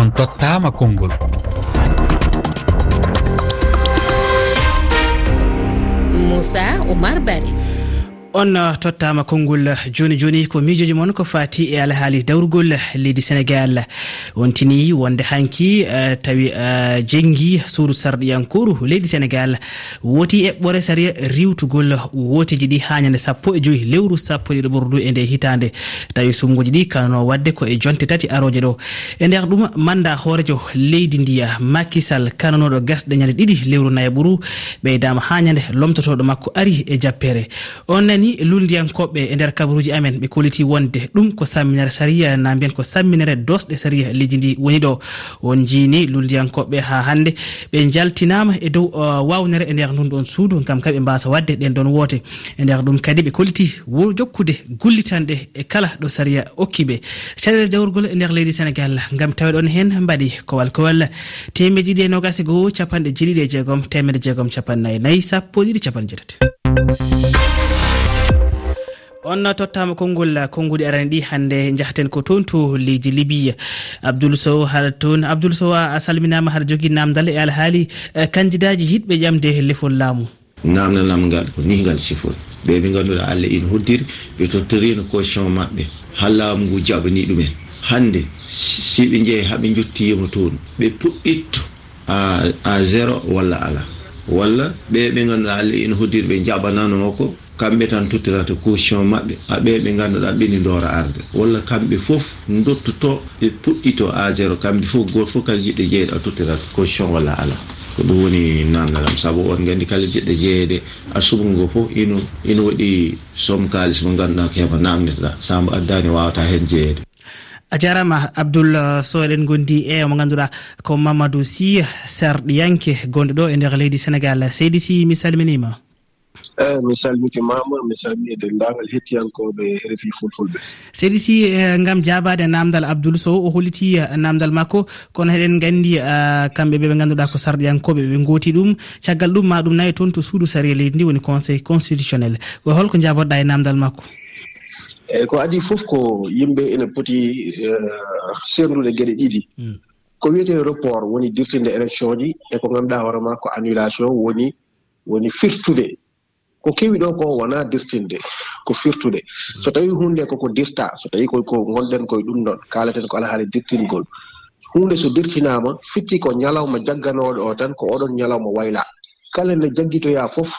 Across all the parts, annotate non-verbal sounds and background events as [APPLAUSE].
on tottama konngol. Moussa oumar bari on uh, tottama konngol uh, joni joni ko miijoji moon ko fati e alhaali dawrugol uh, leydi sénégal. Wontini wonde hanki uh, tawi uh, jenggi suudu sarɗiyankoru leydi sénégal. Woti eɓɓore saria riwtugol woteji ɗi ha ñande sappo e joyi lewru sappo ɗiɗo ɓurdu e nde hitande tawi sumgoji ɗi kano wadde ko e jonte tati aroje ɗo. E nder ɗum manda hoorejo leydi ndiya makisal kananoɗo gasɗe ñande ɗiɗi lewru nayi e ɓuru. Ɓeydama ha ñande lomtotoɗo makko ari e jappere on nani lundiyankoɓe e nder kabaruji amen. Ɓe koliti wonde ɗum ko samminere saria na mbiyen ko samminere dosɗe saria leydi ndi woni ɗo. On jiini lundiyankoɓe ha hannde. Ɓe jaltinama e dow uh, wawnere e nder ndun ɗon suudu gam kamɓe mbasa wadde ɗen ɗon woote. E nder ɗum kadi ɓe koliti jokkude gullitanɗe e kala ɗo saria okkiɓe. Caɗele jawrgol e nder leydi sénégal gam taweɗon hen mbaɗi kowal kowal. Temeɗe ɗiɗi e nogasi e goo capanɗe jeeɗiɗi e jeegom temedde jeegom capannayyi nayyi sappo e ɗiɗi capan jeetati. on tottama konngol konnguɗi arani ɗi hannde jahten ko toon to leydi libiya. Abdoul sow haɗa toon abdoul sow a salminama haɗa jogui namdal e alhaali eh, kandidaji yiɗɓe ƴamde lefol laamu. Namdalam ngal ko ni ngal sifol. Ɓe ɓe ganduɗa allah ina hoddiri ɓe tottorino caution maɓɓe. Ha laamu ngu jaɓani ɗumen. Hannde si ɓe jeeyi haɓe jottiyima toon ɓe puɗɗitto a a zéro walla ala. Walla ɓe ɓe ganduɗa allah ina hoddiri ɓe jaɓanano ko kamɓe tan tottirata caution maɓɓe aɓe ɓe ganduɗa ɓeni doora arde. Walla kamɓe fof dottoto ɓe puɗɗito a zéro kamɓe fof goto fof kala jiɗɗe jeeyɗo a tottirata caution walla ala. Ko ɗum woni nangalam saabu on gandi kala jiɗɗo jeeyede a subungo fof ino ina waɗi somme kalis mo ganduɗa ko heɓa namdeteɗa sambo addani wawata hen jeeyede a jarama abdoul sow eɗen gondi e mo ganduɗa ko mamadou sy sarɗiyanke gonɗo ɗo e nder leydi sénégal. Seydi sy mi salminima. eyi mi salmitimama mi salmi e denndaangal hettiyankoɓe e refi fulfulɓe. Seydi si eh, gam jabade namdal abdoul sow o holliti eh, namdal makko. Kono heɗen nganndi kamɓe ɓe ɓe ngannduɗaa ko sarɗiyankoɓe ɓe gooti ɗum. Caggal ɗum ma ɗum nayi toon to suudu saria leydi ndi woni conseil constitutionnel. Ko holko jaabotoɗa e namdal makko? Eyi ko adi fof ko yimɓe ene poti seernude gueɗe ɗiɗi. Hmm. Ko wiyete report woni dirtinde élection ji e ko ngannduɗaa hoore ko annulation woni woni firtude ko kewi ɗo ko wona dirtinde ko firtude. So tawi hunde koko dirta so tawi ko gonɗen koye ɗum ɗon kalaten ko alhaali dirtingol. Hunde so dirtinama fitti ko ñalawma jagganoɗo o tan ko oɗon ñalawma wayla. Kala nde jaggitoya fof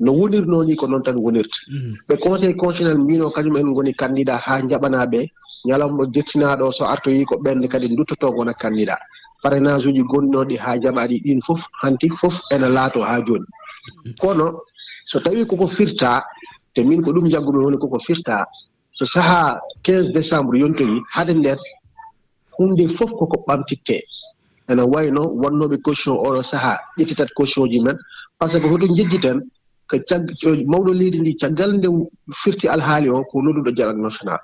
no wonirno ni ko noon tan wonirta. Mm. Ɓe conseil constitutionnel mbino kañum en goni candidat ha jaɓanaɓe ñalawma dirtinaɗo so artoyi ko ɓende kadi duttoto gona candidat parrainage uji gonnoɗi ha jaɓaɗi ɗin fof hanti fof ene laato ha joni mm. kono so tawi koko firta te min ko ɗum jaggumi woni koko firta so sahaa 15 décembre yontoyi hade nder hunde fof koko ɓamtitte. Ene wayno wonnoɓe caution oɗo sahaa ƴettitat caution ji men par ce que hoto jejjiten ko cag mawɗo leydi ndi caggal nde firti alhaali o ko nodduɗo jalab national.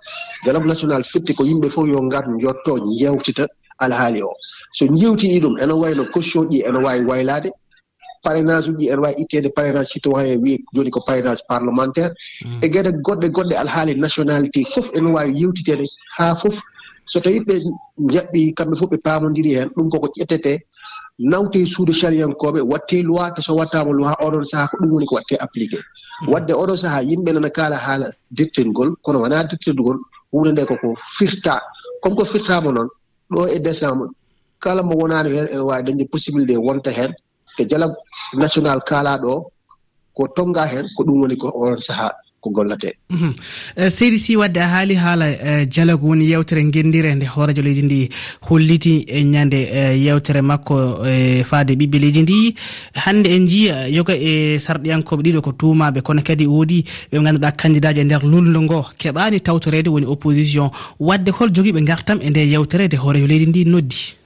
Jalab national firti ko yimɓe fof yo ngar jotto jewtita alhaali o. So jewti ɗi ɗum ene wayno caution ɗi ene wawi waylade parrainage uji ene wawi ittede parrainage citoyen wiye joni ko parrainage parlementaire. Hmm. E gueɗe goɗɗe goɗɗe alhaali nationalité fof ene wawi yewtitede ha fof. So tawi ɓe jaɓɓi kamɓe fof ɓe pamodiri hen ɗum koko ƴettete nawte suudu sariyankoɓe watte loi te so wattama loi oɗon saaha ko ɗum woni ko watte appliqué. Hmm. Wadde oɗo saaha yimɓe nana kaala haala dirtirgol kono wona dirtirgol hunde nde koko firta. Comme ko firtama noon ɗo e décembre kala mo wonani hen ene wawi dañde possibilité wonta hen. ke jala national kaalaɗo o ko tonga hen ko ɗum woni ko on saaha ko gollate. Mhm. Eh, Seydi si wadde a haali haala eh, dialogue woni yewtere guendire nde hoorejo leydi ndi holliti e ñande eh, yewtere makko e faade ɓiɓɓe leydi ndi. Hande en jiiya yoga e sarɗiyankoɓe ɗiɗo ko tumaɓe kono kadi woodi ɓe ganduɗa candidat ji e nder lullo ngo keɓani tawtorede woni opposition. Wadde hol joguiɓe gartam e nde yewtere nde hoorejo leydi ndi noddi.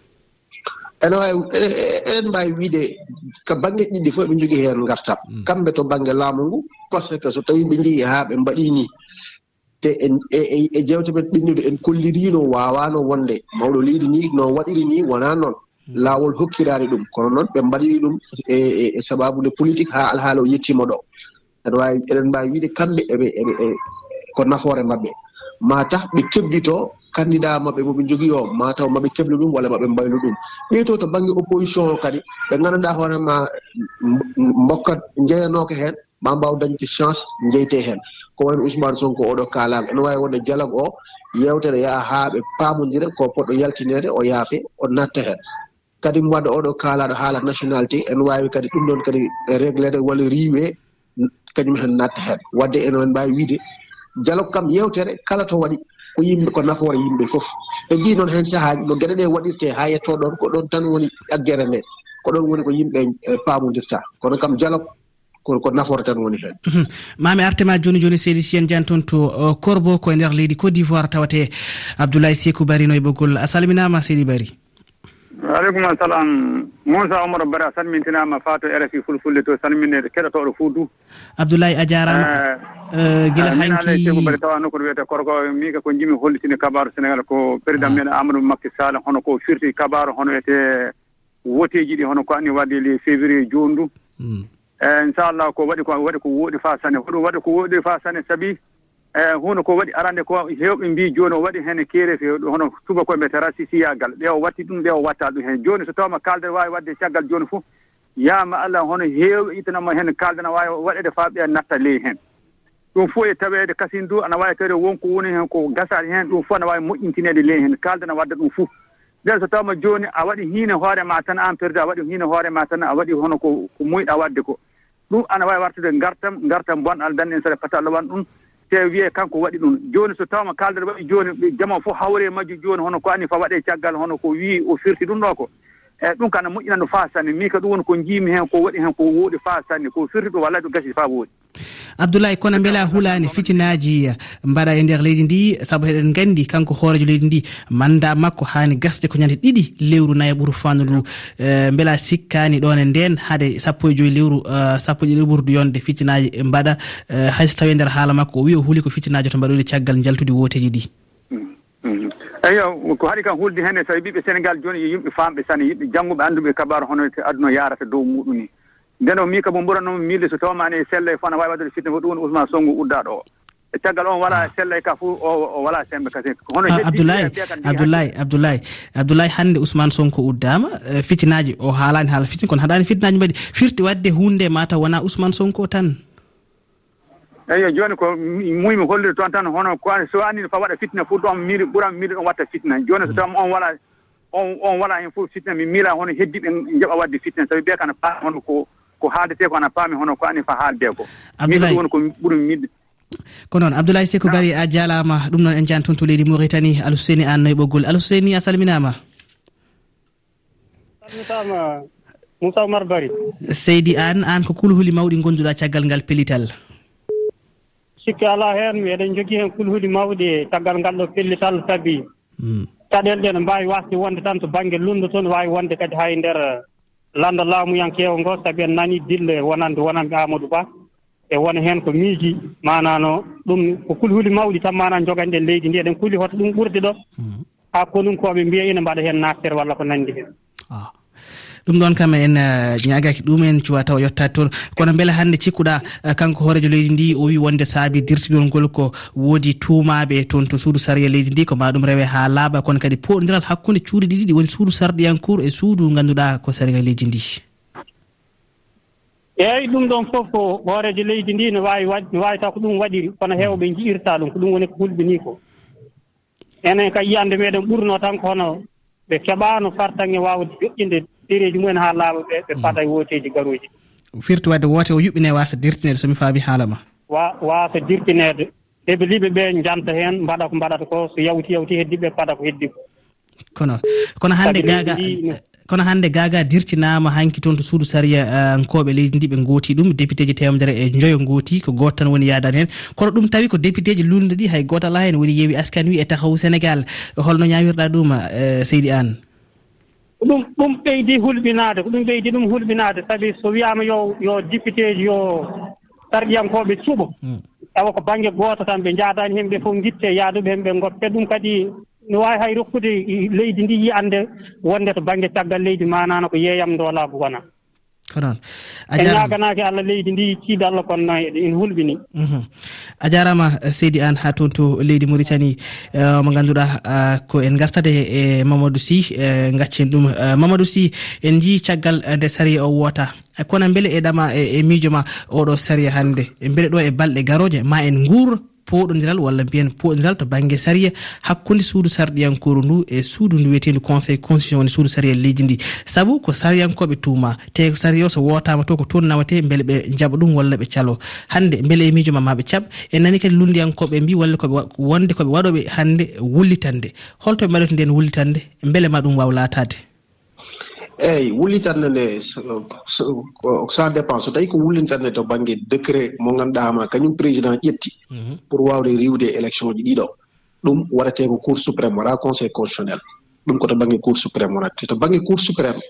ene wawi e, eɗen mbawi wiide ko banggue ɗiɗɗi fof ɓe jogui hen gartam hmm. kamɓe to banggue laamu ngu par ce que so tawi ɓe jeehi ha ɓe mbaɗini te e, e, e jewte men ɓennude en kollirino wawano wonde. Mawɗo leydi ni no waɗiri ni wona noon hmm. laawol hokkiraani ɗum kono noon ɓe mbaɗiri ɗum e sababude politique haa alhaala o yettima ɗo. Ene waawi eɗen mbaawi wiide kamɓe eɓe eɓe ko nafoore maɓɓe. Ma tah ɓe kebbitoo candidat maɓɓe moɓe jogii o mataw maɓe keblu ɗum walla maɓe mbaylu ɗum. Ɓeyto to baŋnge opposition o kadi ɓe nganndanɗa hoorema mbokkat jeyanooka heen ma mbaw dañde chance jeyte heen. Ko wayno ousmane sonko oɗo kaalaama ene waawi wonde dialogue o yewtere yaha haa ɓe paamodira ko poɗɗo yaltineede o yaafe o natta heen. Kadi mi wadda oɗo kaalaɗo haala nationalité ene waawi kadi ɗum ɗon kadi réglede walla riiwe kañum hen natta heen. Wadde enen mbawi wiide. Dialogue kam yewtere kala to waɗi. ko yimɓe ko nafoore yimɓe fof. Ɓe mbi noon heen sahaaji no geɗe ɗe waɗirte haa yettoo ɗon ko ɗon tan woni aggere nde ko ɗon woni ko yimɓe e, paamodirta kono kam dialogue ko nafoore tan woni heen. Uhm, Mami artema jooni jooni seydi siyen dian toon to corbo ko e nder leydi côte d'ivoire tawate abdoulaye sekou bari no e ɓoggol. A salminama seydi bari aleykum assalam. Moussa omar bara a salmintinama fato rfi fulfulde to salmine keɗotoɗo fo du. Abdoulaye a jarama eh, eh, guila hankieko mbaɗe tawa nokku wiyete korko mi ka ko jimi hollitini kabaru sénégal ko président ah. men amadou makky sall hono ko firti kabaru hono wiyete woteji ɗi hono ko anni wadde le février joni du. E inchallah ko waɗi ko waɗi ko woɗi fa sane hoɗum waɗi ko woɗi fa sane saabi. Eh, eyi hunde ko waɗi arande ko hewɓe mbi joni o waɗi hen keere hono tubakoɓe mbiyete rasisiyagal ɓe o watti ɗum ɓe o watta ɗum hen joni so tawma kalde wawi wadde caggal joni fof yama allah hono hewɓe ittanama hen kaldena wawi waɗede fa ɓe natta ley hen ɗum fof e tawede kasine du ana wawi tawde wonko woni hen ko gasade hen ɗum fof ana wawi moƴƴintinede ley hen kaldena wadda ɗum fof. Nden so tawma joni a waɗi hiine hoorema tan an perdu a waɗi hiine hoorema tan a waɗi hono ko ko muyɗa wadde ko. Ɗum ana wawi wartude gartam gartam bonɗal dan en saɗa pata allah wan ɗum. te wiye kanko waɗi ɗum. Jooni so tawma kaalɗe waɗi jooni jama fof hawre e majju jooni hono ko anni fa waɗe caggal hono ko wii o firti ɗum ɗo ko. Eyi ɗum kana moƴƴinano faa sanne. Mi ka ɗum woni ko jiimi heen ko waɗi heen ko wooɗi faa sanne. Ko firti ɗo walla ɗo gasi faa wooɗi abdoulaye kono beela hulani fitinaji eh, mbaɗa e nder leydi ndi saabu heɗen gandi kanko hoorejo leydi ndi manda makko hani gasde ko ñande ɗiɗi lewru nayi ɓuuru fandu beela sikkani ɗon e eh, nden haade sappo e joyi lewru eh, sappo e ɗiɗi ɓurdu yonde fitinaji e mbaɗa. Hayso tawi e nder haala makko o wi o huuli ko fitinaji to mbaɗoyde caggal jaltude woteji ɗi. Mm, mm, mm. Eyo ko haɗi kam hulde hen so tawi mbiɓe sénégal joni yo yimɓe famɓe sane yimɓe jannguɓe anduɓe kabaru hono aduna yarata dow muɗum ni. nden o mii kamo mburanomi miilde so tawmani selle fof ana wawi waddude fitne ko ɗum woni ousmane songo uddaɗo o e caggal on wala ah. selle ka fof o wala sembe kasi hono ah, abdoulaye abdoulaye abdoulaye abdoulaye hannde ousmane sonko uddama eh, fitinaji o haalani haala fitine kono haɗani fitinaji mbaɗi. Firti wadde hunde mataw wona ousmane sonko tan? Eeyo joni ko muymi hollude toon tan hono ko so anni fa waɗa fitna fof ɗon miili ɓuran miili ɗon watta fitna. Joni so tawma on wala on on wala hen fof fitna mi miila hono heddiɓe jaɓa wadde fitna. Sabi ɓe kana paa hono ko ko haaldete ko ana paami hono ko ani fa haalde ko. Miɗo ɗum woni ko ɓuuri miɗde. Ko noon abdoulaye seko bari a jaalama ɗum noon en jani toon to leydi mauritanie alhuseini an noye ɓoggol. Alhuseini a salminama salmitama moussa oumar bari seydi an an ko kulhuli mawɗi gonduɗa caggal ngal pellital? Sikki ala hen eɗen jogui hen kulhuli mawɗi e caggal ngal ɗo pellital saabi hmm. caɗele ɗe ne mbawi wasde wonde tan to banggue lundu toon wawi wonde kadi hay nder landa laamuyankeewo ngo sabi en nani dille wonande wonanɓe amadou ba e wona heen ko miiji manano ɗum ko kulhuli mawɗi tan mana jogani leydi ndi eɗen kulli hoto ɗum ɓurde ɗo. Mm. Haa konum mbiya ina mbaɗa heen naftere walla ko nanndi heen. Ah. ɗum ɗon kam en eh, ñagaki ɗum en cuwa taw yettade toon kono beele hannde cikkuɗa eh, kanko hoorejo leydi ndi o wi wonde saabi dirtigol ngol ko woodi tuumaɓe e toon to suudu saria leydi ndi ko ma ɗum rewe ha laaɓa. Kono kadi poɗodiral hakkude cuuɗi ɗiɗi woni suudu sarɗiyankour e suudu ganduɗa ko saria leydi ndi. Eeyi ɗum ɗon fof ko hoorejo leydi ndi ne waawi wa ne waawi taw ko ɗum waɗiri kono heewɓe nji'irtaa ɗum ko ɗum woni ko hulɓinii ko. Enen ka yiyande meeɗen ɓurnoo tan ko hono ɓe keɓaano fartan e waawde joƴƴinde ɗereji mumen ha laaɓa ɓe mm. ɓe paada e woteji garoji firti wadde woote o yuɓɓine wasa dirtinede somi faami haala ma? Wa wasa dirtinede. Hebliɓe ɓe janta heen mbaɗa ko mbaɗata ko so yawti yawti heddiɓe pada ko heddi ko. Kono kono hannde gaga kono hannde gaga dirtinama hanki toon to suudu saria uh, koɓe leydi ndi ɓe gooti ɗum député ji temedere e joyo gooti ko goto tan woni yadani hen kono ɗum tawi ko député ji lulde ɗi hay goto ala hen woni yeewi askan wi e tahawu sénégal. Holno ñawirɗa ɗum uh, seydi an ko ɗum ɗum ɓeydi hulɓinade ko ɗum ɓeydi ɗum hulɓinade sabi so wiyama yo yo député ji yo sarɗiyankoɓe cuuɓo mm. tawa ko banggue goto tan ɓe jaadani hen ɓe fof guitte yaaduɓe hen ɓe goppe ɗum kadi no wawi hay rokkude leydi ndi yiyande wonde to banggue caggal leydi manano ko yeeyam do laagu wona ko noon e naganaki allah leydi ndi ciide allah konno e-, en hulɓini mhm. a jarama eh, seydi an ha toon to leydi mauritanie eh, mo ganduɗa eh, ko en gartade e mamadou sy gaccen ɗum. Mamadou sy en jii caggal nde saria o woota. Kono beele e ɗama e, e miijo ma oɗo saria hannde. Beele ɗo e balɗe garoje ma en guura poɗodiral walla mbiyen poɗodiral to banggue saria hakkude suudu sarɗiyankoru ndu e suudu ndu wiyetedu conseil constitution woni suudu saria leydi ndi. Saabu ko sariyankoɓe tuuma te ko saria o so wotama to ko toon nawate beele ɓe jaaɓa ɗum walla ɓe calo hande beele e miijo ma maɓe caab en nani kadi lundiyankoɓe mbi walla koɓe wonde koɓe waɗoɓe hande wullitande holtoɓe mbaɗoto nden wullitande beele ma ɗum waw latade eeyi wullitande nde sans dépend. So tawi ko wullitande to banggue décret mo ganduɗama kañum président ƴetti mhm. pour wawde riwde élection ji ɗiɗo ɗum waɗate ko cour suprême wonaa conseil constitutionnel. Ɗum koto banggue cour suprême wonat to banggue cour suprême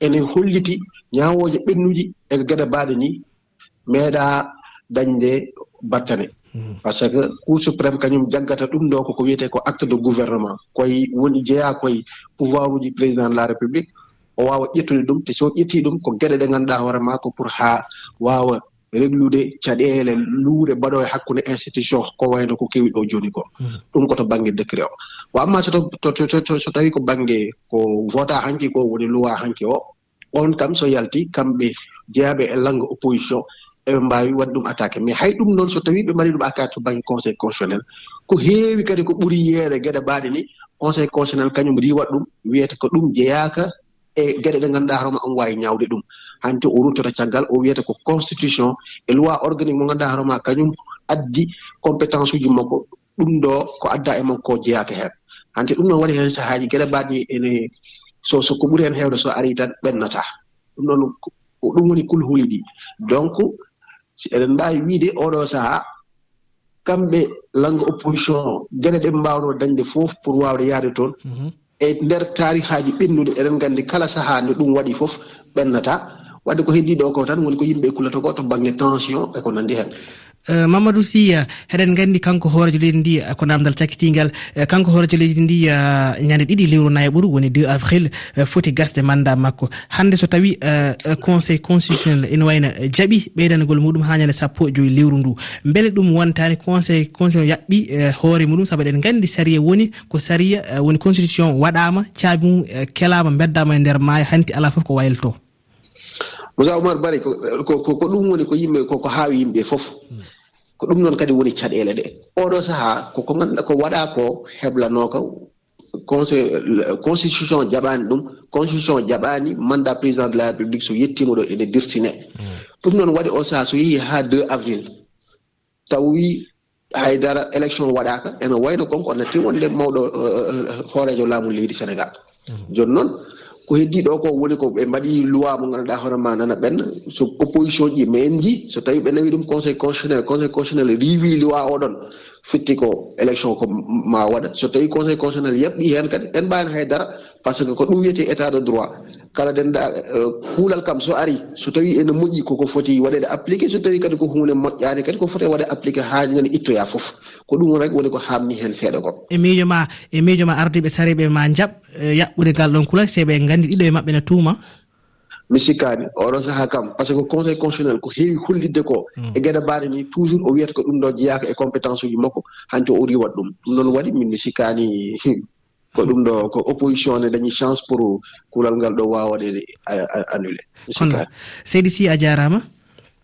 enen holliti ñawoje ɓennuji eko gueɗe geɗe ni meeɗa dañde battane. Mhm. Par ce que cour suprême kañum jaggata ɗum ɗo koko wiyete ko acte de gouvernement. Koye woni jeeya koye pouvoir uji président de la république o wawa ƴettude ɗum te so ƴetti ɗum ko gueɗe ɗe ganduɗa hoore mako pour ha wawa reglude caɗele luure mbaɗo e hakkude institution ko wayno ko kewi ɗo joni ko. Hmm. Ɗum koto banggue décret o. Wa amma so tawi ko banggue ko vota hanki ko woni loi hanki o on kam so yalti kamɓe jeeyaɓe e langue opposition eɓe mbawi waɗi ɗum attaqué mais hay ɗum noon so tawi ɓe mbaɗi ɗum attaque to banggue conseil constitutionnel ko heewi kadi ko ɓuuri yeere gueɗe mbaɗe ni conseil constitutionnel kañum riwat ɗum wiyete ko ɗum jeeyaka e geɗe ɗe ngannduɗa hoorema on wawi ñawde ɗum. Hante o ruttata caggal o wiyata ko constitution e loi organique mo ngannduɗa hoorema kañum addi compétence uji makko ɗum ɗo ko adda e makko jeyaka heen. Hante ɗum noon waɗi heen sahaaji geɗe mbaɗi ene so so ko ɓuuri hen hewde so ari tan ɓennata. Ɗum noon ɗum woni kulhuli ɗi donc eɗen mbawi wiide oɗo sahaa kamɓe langue opposition geɗe ɗe mbawno dañde fof pour wawde yaade toon. Mhm. e nder tarihaji ɓennude eɗen gandi kala saaha nde ɗum waɗi fof ɓennata. Wadde ko heddi ɗo ko tan woni ko yimɓe e kullata ko to banggue tension e ko nandi hen. Eh, mamadou sy heɗen gandi kanko hoorejo leydi ndi eh, ko namdal cakkitigal eh, kanko hoorejo leydi ndi ñande ɗiɗi lewru nayi woni 2 avril foti gasde mandat makko. Hande so tawi conseil constitutionnel ene wayno jaaɓi ɓeydanagol muɗum ha ñande sappo e joyi lewru ndu. Beele ɗum wontani conseil constitutionnel yaɓɓi hoore muɗum saabu eɗen gandi saria woni ko saria woni constitution waɗama caabi mum kelama beddama e nder maayo hanti ala foof ko waylto moussa oumar bari ko ko ɗum woni ko yimɓe koko haawi yimɓe fof. Hmm. ko ɗum noon kadi woni caɗele ɗe. Oɗo saaha koko ganduɗa ko waɗa ko heblanoko constitution jaɓani ɗum constitution jaɓani mandat président de la république so yettima ɗo ene dirtine. Mm. Ɗum noon waɗi o saaha so yeehi ha 2 avril taw haydara élection waɗaka ene wayno konko natti wonde mawɗo eh, eh, eh, hoorejo laamu leydi sénégal. Mm. Joni noon ko heddi ɗo ko woni ko ɓe mbaɗi loi mo ganduɗa hoore ma nana ɓenna. So opposition ji mais en ji so tawi ɓe nawi ɗum conseil constitutionnel conseil constitutionnel riwi loi oɗon fitti ko élection ko ma waɗa. So tawi conseil constitutionnel yaɓɓi hen kadi en mbani haydara par ce que ko ɗum wiyete état de droit. Kala denda euh, kuulal kam so ari so tawi ene moƴƴi koko foti waɗede appliqué so tawi kadi ko hunde moƴƴani kadi ko foti waɗe appliqué ha ngani ittoya foof ko ɗum rek woni ko hamni hen seeɗa ko. E miijo ma e miijo ma ardiɓe sareɓe ma jaɓ e yaɓɓude ngal ɗon kulal se ɓe gandi ɗiɗo e maɓɓe ne tuuma? Mi sikkani oɗo saaha kam par ce que conseil constitutionnel ko heewi hollidde ko hmm. e geɗe mbaɗe ni toujours o wiyata ko ɗum ɗo jeyaka e compétence uji makko hanti o ɓuri waɗ ɗum. Ɗum noon waɗi min mi sikkani [LAUGHS] ko ɗum ɗo ko opposition ne dañi chance pour kulal ngal ɗo waawa waɗede annulé. Kono seydi si a jarama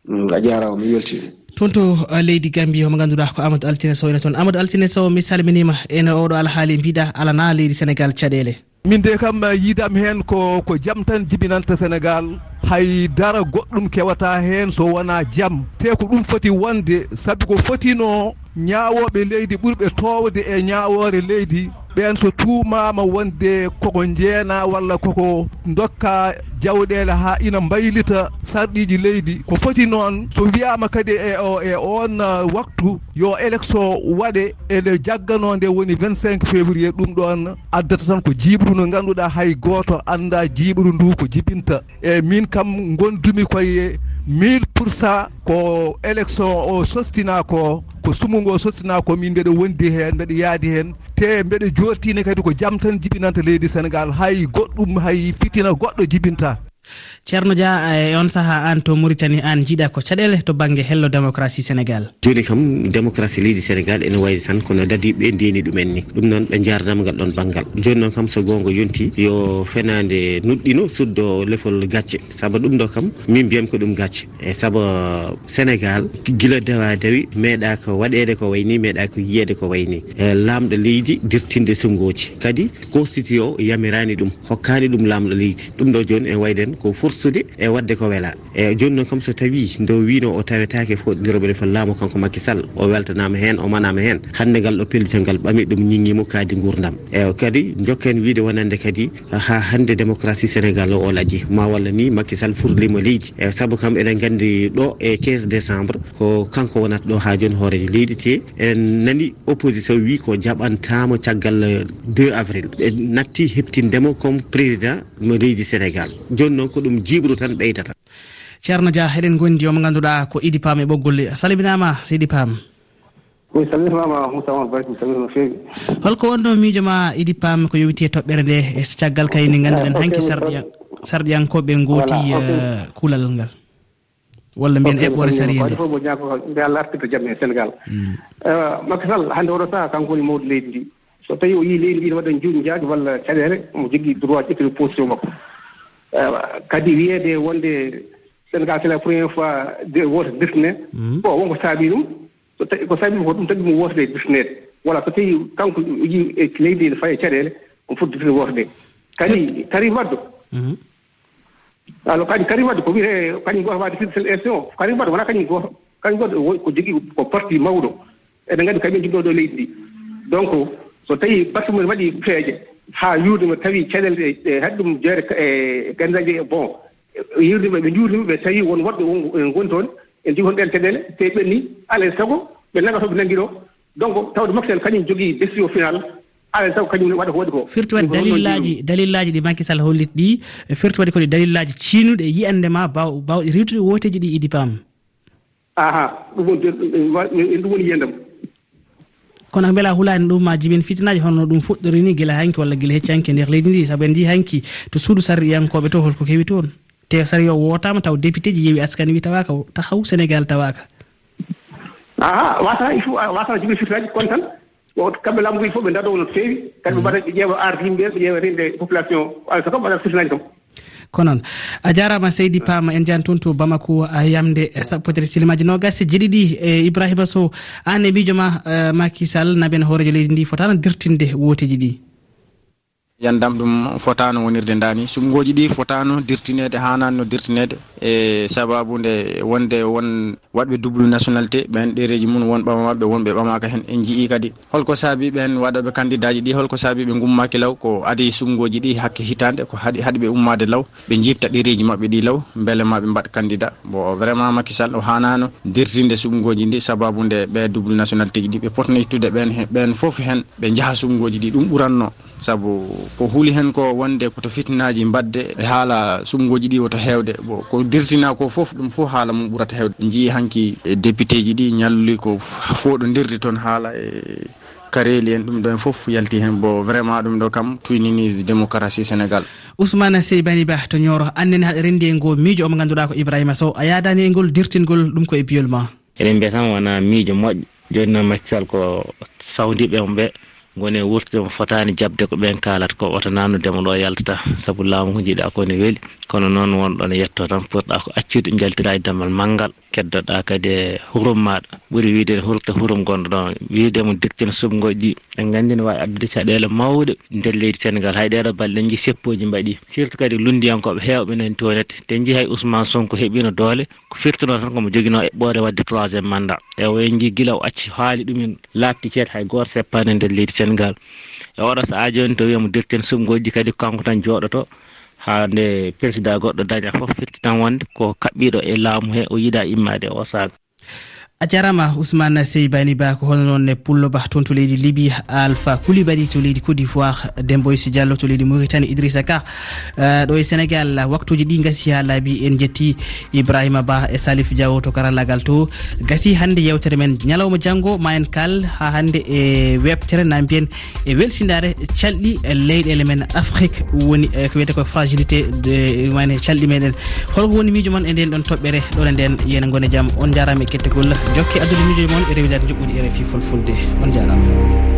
hmm, a jarama mi weltini toon to uh, leydi gambie omo ganduɗa ko amadou altine sow ene toon amadou altine sow mi salminima ene oɗo alhaali mbiɗa alana leydi sénégal caɗele min de kam uh, yiidami hen ko ko jaam tan jibinanta sénégal. Haydara goɗɗum kewata hen so wona jaam te ko ɗum foti wonde saabi ko fotino ñaawoɓe leydi ɓurɓe towde e ñaawore leydi. Ɓen so tuumama wonde koko jeena walla koko dokka jawɗele ha ina mbaylita sarɗiji leydi. Ko foti noon so wiyama kadi e o e on uh, waktu yo élection waɗe ele jagganode woni 25 février ɗum ɗon addata tan ko jiɓru ndu ganduɗa hay goto anda jiɓru ndu ko jibinta. E min kam gondumi koye mille pour cent ko élection o sostina ko ko sumu sostina ko min mbeɗa wondi hen mbeɗa yaadi hen. Te mbeɗa jottina kadi ko jaam tan jibinanta leydi sénégal hay goɗɗum hay fitina goɗɗo jibinta. ceerno dia eh, e on saaha an to mauritanie an jiiɗa ko caɗele to banggue hello démocratie sénégal. Joni kam démocratie leydi sénégal ene wayli tan kono dadiɓe ndeni ɗumen ni. Ɗum noon ɓe jaranama ngal ɗon banggal joni noon kam so gonga yonti yo fenade nuɗɗino suddo lefol gacce. Saabu ɗum ɗo kam min mbiyam ko ɗum gacce. E saabu sénégal guila dawa dawi meeɗa ko waɗede ko wayni meeɗa ko yiyede ko wayni e lamɗo leydi dirtinde sungoji kadi constitution o yamirani ɗum hokkani ɗum lamɗo leydi. Ɗum ɗo joni en wayden tan ko forsude e wadde ko weela e joni noon kam so tawi ndo wino o tawetake foɗodiroɓene fo laamu kanko makky sall o weltanama hen o manama hen hande ngal ɗo pellitel ngal ɓami ɗum ñinguimo kaadi gurdam. E kadi jokken wiide wonande kadi ha hande démocratie sénégal o o laaƴi ma walla ni makky sall furlimo leydi. E saabu kam eɗen gandi ɗo e 15 décembre ko kanko wonata ɗo ha joni hooreje leydi te. Eɗen nani opposition wi ko jaɓantama caggal 2 avril. E natti heptindemo comme président mo leydi sénégal. Joni noon ko ɗum jibru tan ɓeydata ceerno dia eɗen gondi omo ganduɗa ko idi pam e ɓoggol salminama seydi pam. Mi salminama moussa omar barki salmina no feewi. Holko wonno miijo ma idi pam ko yowiti e toɓɓere nde e caggal kayni ganduɗen ah, hanki sarɗiya sarɗiyankoɓe gooti eh, kuulal ngal. Walla mbiyen eɓɓore sarie nde. fof mo ñaako nde allah artirta jaam e sénégal. Hmm. Eh, Makky sall hannde oɗo saaha kanko woni mawɗo leydi ndi. So tawi o yii leydi ndi ne waɗa juuɗi jaaji walla caɗele omo jogui droit ƴettude position makko. Euh, kadi wiyeede wonde sénégal c'est la premiére fois woota dirtine hmm. bon wonko saabi ɗum so tawi ko saabi ko ɗum tagi mo wootode dirtineede voilà so tawi kanko yi e leydi ne faye caɗeele omo foti dirtine wootode kadi karim waddo hmm. alors kadi karim wadde ko wiyete kañum goto waade fiɗ élection. Karim wadde wona kañum goto kañum goto ko jogii ko parti mawɗo. Eɗen nganndi kañumen jogɗo ɗo leydi ndi. Donc so tawi parti mumen waɗi feeje haa yuurdema tawii caɗeele ɗe haɗi ɗum jeere e ganndaji e bon. Yirdima ɓe juurdima ɓe tawii won woɓɓe ngoni toon en jogi hon ɗeen caɗeele te ɓenni alaa e sago ɓe nagata ɓe nanngiroo. Donc tawde maktel kañum jogii décision final alaa sago kañum waɗa ko. Waɗi ko firti waɗi dalillaji dalillaji ɗi makisal hollit ɗi firti waɗi koɗi dalillaji ciinuɗe e ma baw bawɗe riwtude woteji ɗi idi pam. Aha ɗum woni ɗum woni yiyandam kono beela hulani ɗum ma jibin fitinaji honno ɗum fuɗɗori ni guila hanki walla guila hecci hanki nder leydi ndi. Saabu en jii hanki to suudu sarriyankoɓe to holko kewi toon. Te sari o wotama taw député ji yeewi askani wi tawaka tahaw sénégal tawaka. Aha watana il faut ah, watana jibin fitinaji kono tan? Kamɓe laamu nguji fof ɓe ndaɗo no feewi kadi ɓe mm. mbaɗa ɓe ƴeewa arde yimɓe ɓe ƴeewa rende population o alsa kam mbaɗa fitinaji kam. ko noon a jarama seydi pama en jani toon to bamako yamde e sappo tere silimaji nogas e jeɗiɗi e ibrahima sow an e miijo ma e makisal naɓen hoorejo leydi ndi fotano dirtinde woteji ɗi. yandam ɗum fotano wonirde dani sumgoji ɗi fotano dirtinede hanani no dirtinede e sababu nde wonde won waɗɓe double nationalité ɓen ɗereji mum won ɓama mabɓe wonɓe ɓamaka hen en jii kadi. Holko saabi ɓen waɗoɓe candidat ji ɗi holko saabi ɓe gummaki law ko adi sumgoji ɗi hakke hitande ko haɗi haɗi ɓe ummade law ɓe jibta ɗereji mabɓe ɗi law beele maɓe mbaɗ candidat bon vraiment makisal o hanano dirtinde sumgoji ɗi sababu nde ɓe double nationalité ji ɗi ɓe potno ittude ɓen ɓen foof hen ɓe jaaha sumgoji ɗi ɗum ɓuranno. saabu ko huuli hen ko wonde koto fitnaji mbadde e haala sumgoji ɗi woto hewde bo ko dirtina ko foof ɗum fof haala mum ɓurata hewde jii hanki e député ji ɗi ñalluli ko foɗodirde toon haala e kareli en ɗum ɗo en fof yalti hen. Bo vraiment ɗum ɗo kam tuynini démocratie sénégal. Ousmane seybani ba to ñoro annene haɗa rendi e ngo miijo omo ganduɗa ko ibrahima sow. A yadani e ngol dirtingol ɗum koye biyol ma eɗen mbiya e tan wona miijo moƴƴo joni noon maccal ko sawdiɓe on ɓe goni e wurtude mo fotani jabde ko ɓen kalata ko oto nanudemo ɗo yaltata. Saabu laamu ko jiiɗa ko ne weeli kono noon wonɗo ne yetto tan poɗɗa ko accude jaltira e dammal manggal keddoɗa kadi e hurum maɗa. Ɓuuri wiide ne hurta hurum gonɗo ɗon. Wiidemo dirtina subgoji ɗi en gandi ne wawi addude caɗele mawɗe. Nder leydi sénégal hay ɗeɗo balɗe jii seppoji mbaɗi. Surtout kadi lundiyankoɓe hewɓe nani tonete te jii hay ousmane sonko heeɓino doole ko firtuno tan komo joguino eɓɓore wadde troisiéme mandat. Ewo en jii guila o acci haali ɗumen labti ceede hay goto seppani e nder leydi sénégal dirten ngal. E oɗo sahaa joni to wiyamo dirten sumgoji kadi kanko tan jooɗoto ha nde président goɗɗo daña fof firti tan wonde ko kaɓɓiɗo e laamu he o yiiɗa immade e o saaga a jarama ousmane seybani ba ko hono noon pulloba toon to leydi liby alpha koulibaly to leydi côte d'ivoire demboysi diallo to leydi mauritanie idrissa ka. Euh, ɗo e sénégal waktuji ɗi gasi ha laabi en jetti ibrahima ba e salif diawo to karallagal to gasi hannde yewtere men ñalawma janggo ma en kal ha hannde e webtere na mbiyen e welsindare calɗi leyɗele men afrique woni e ko wiyete ko fragilité mane calɗi meɗen. Holko woni miijo man e nden ɗon toɓɓere ɗone nden yene gone jaam on jarama e kettegol. jokke addude miijoji moon e rewidade joɓɓudi e rfi fulfulde. On jarama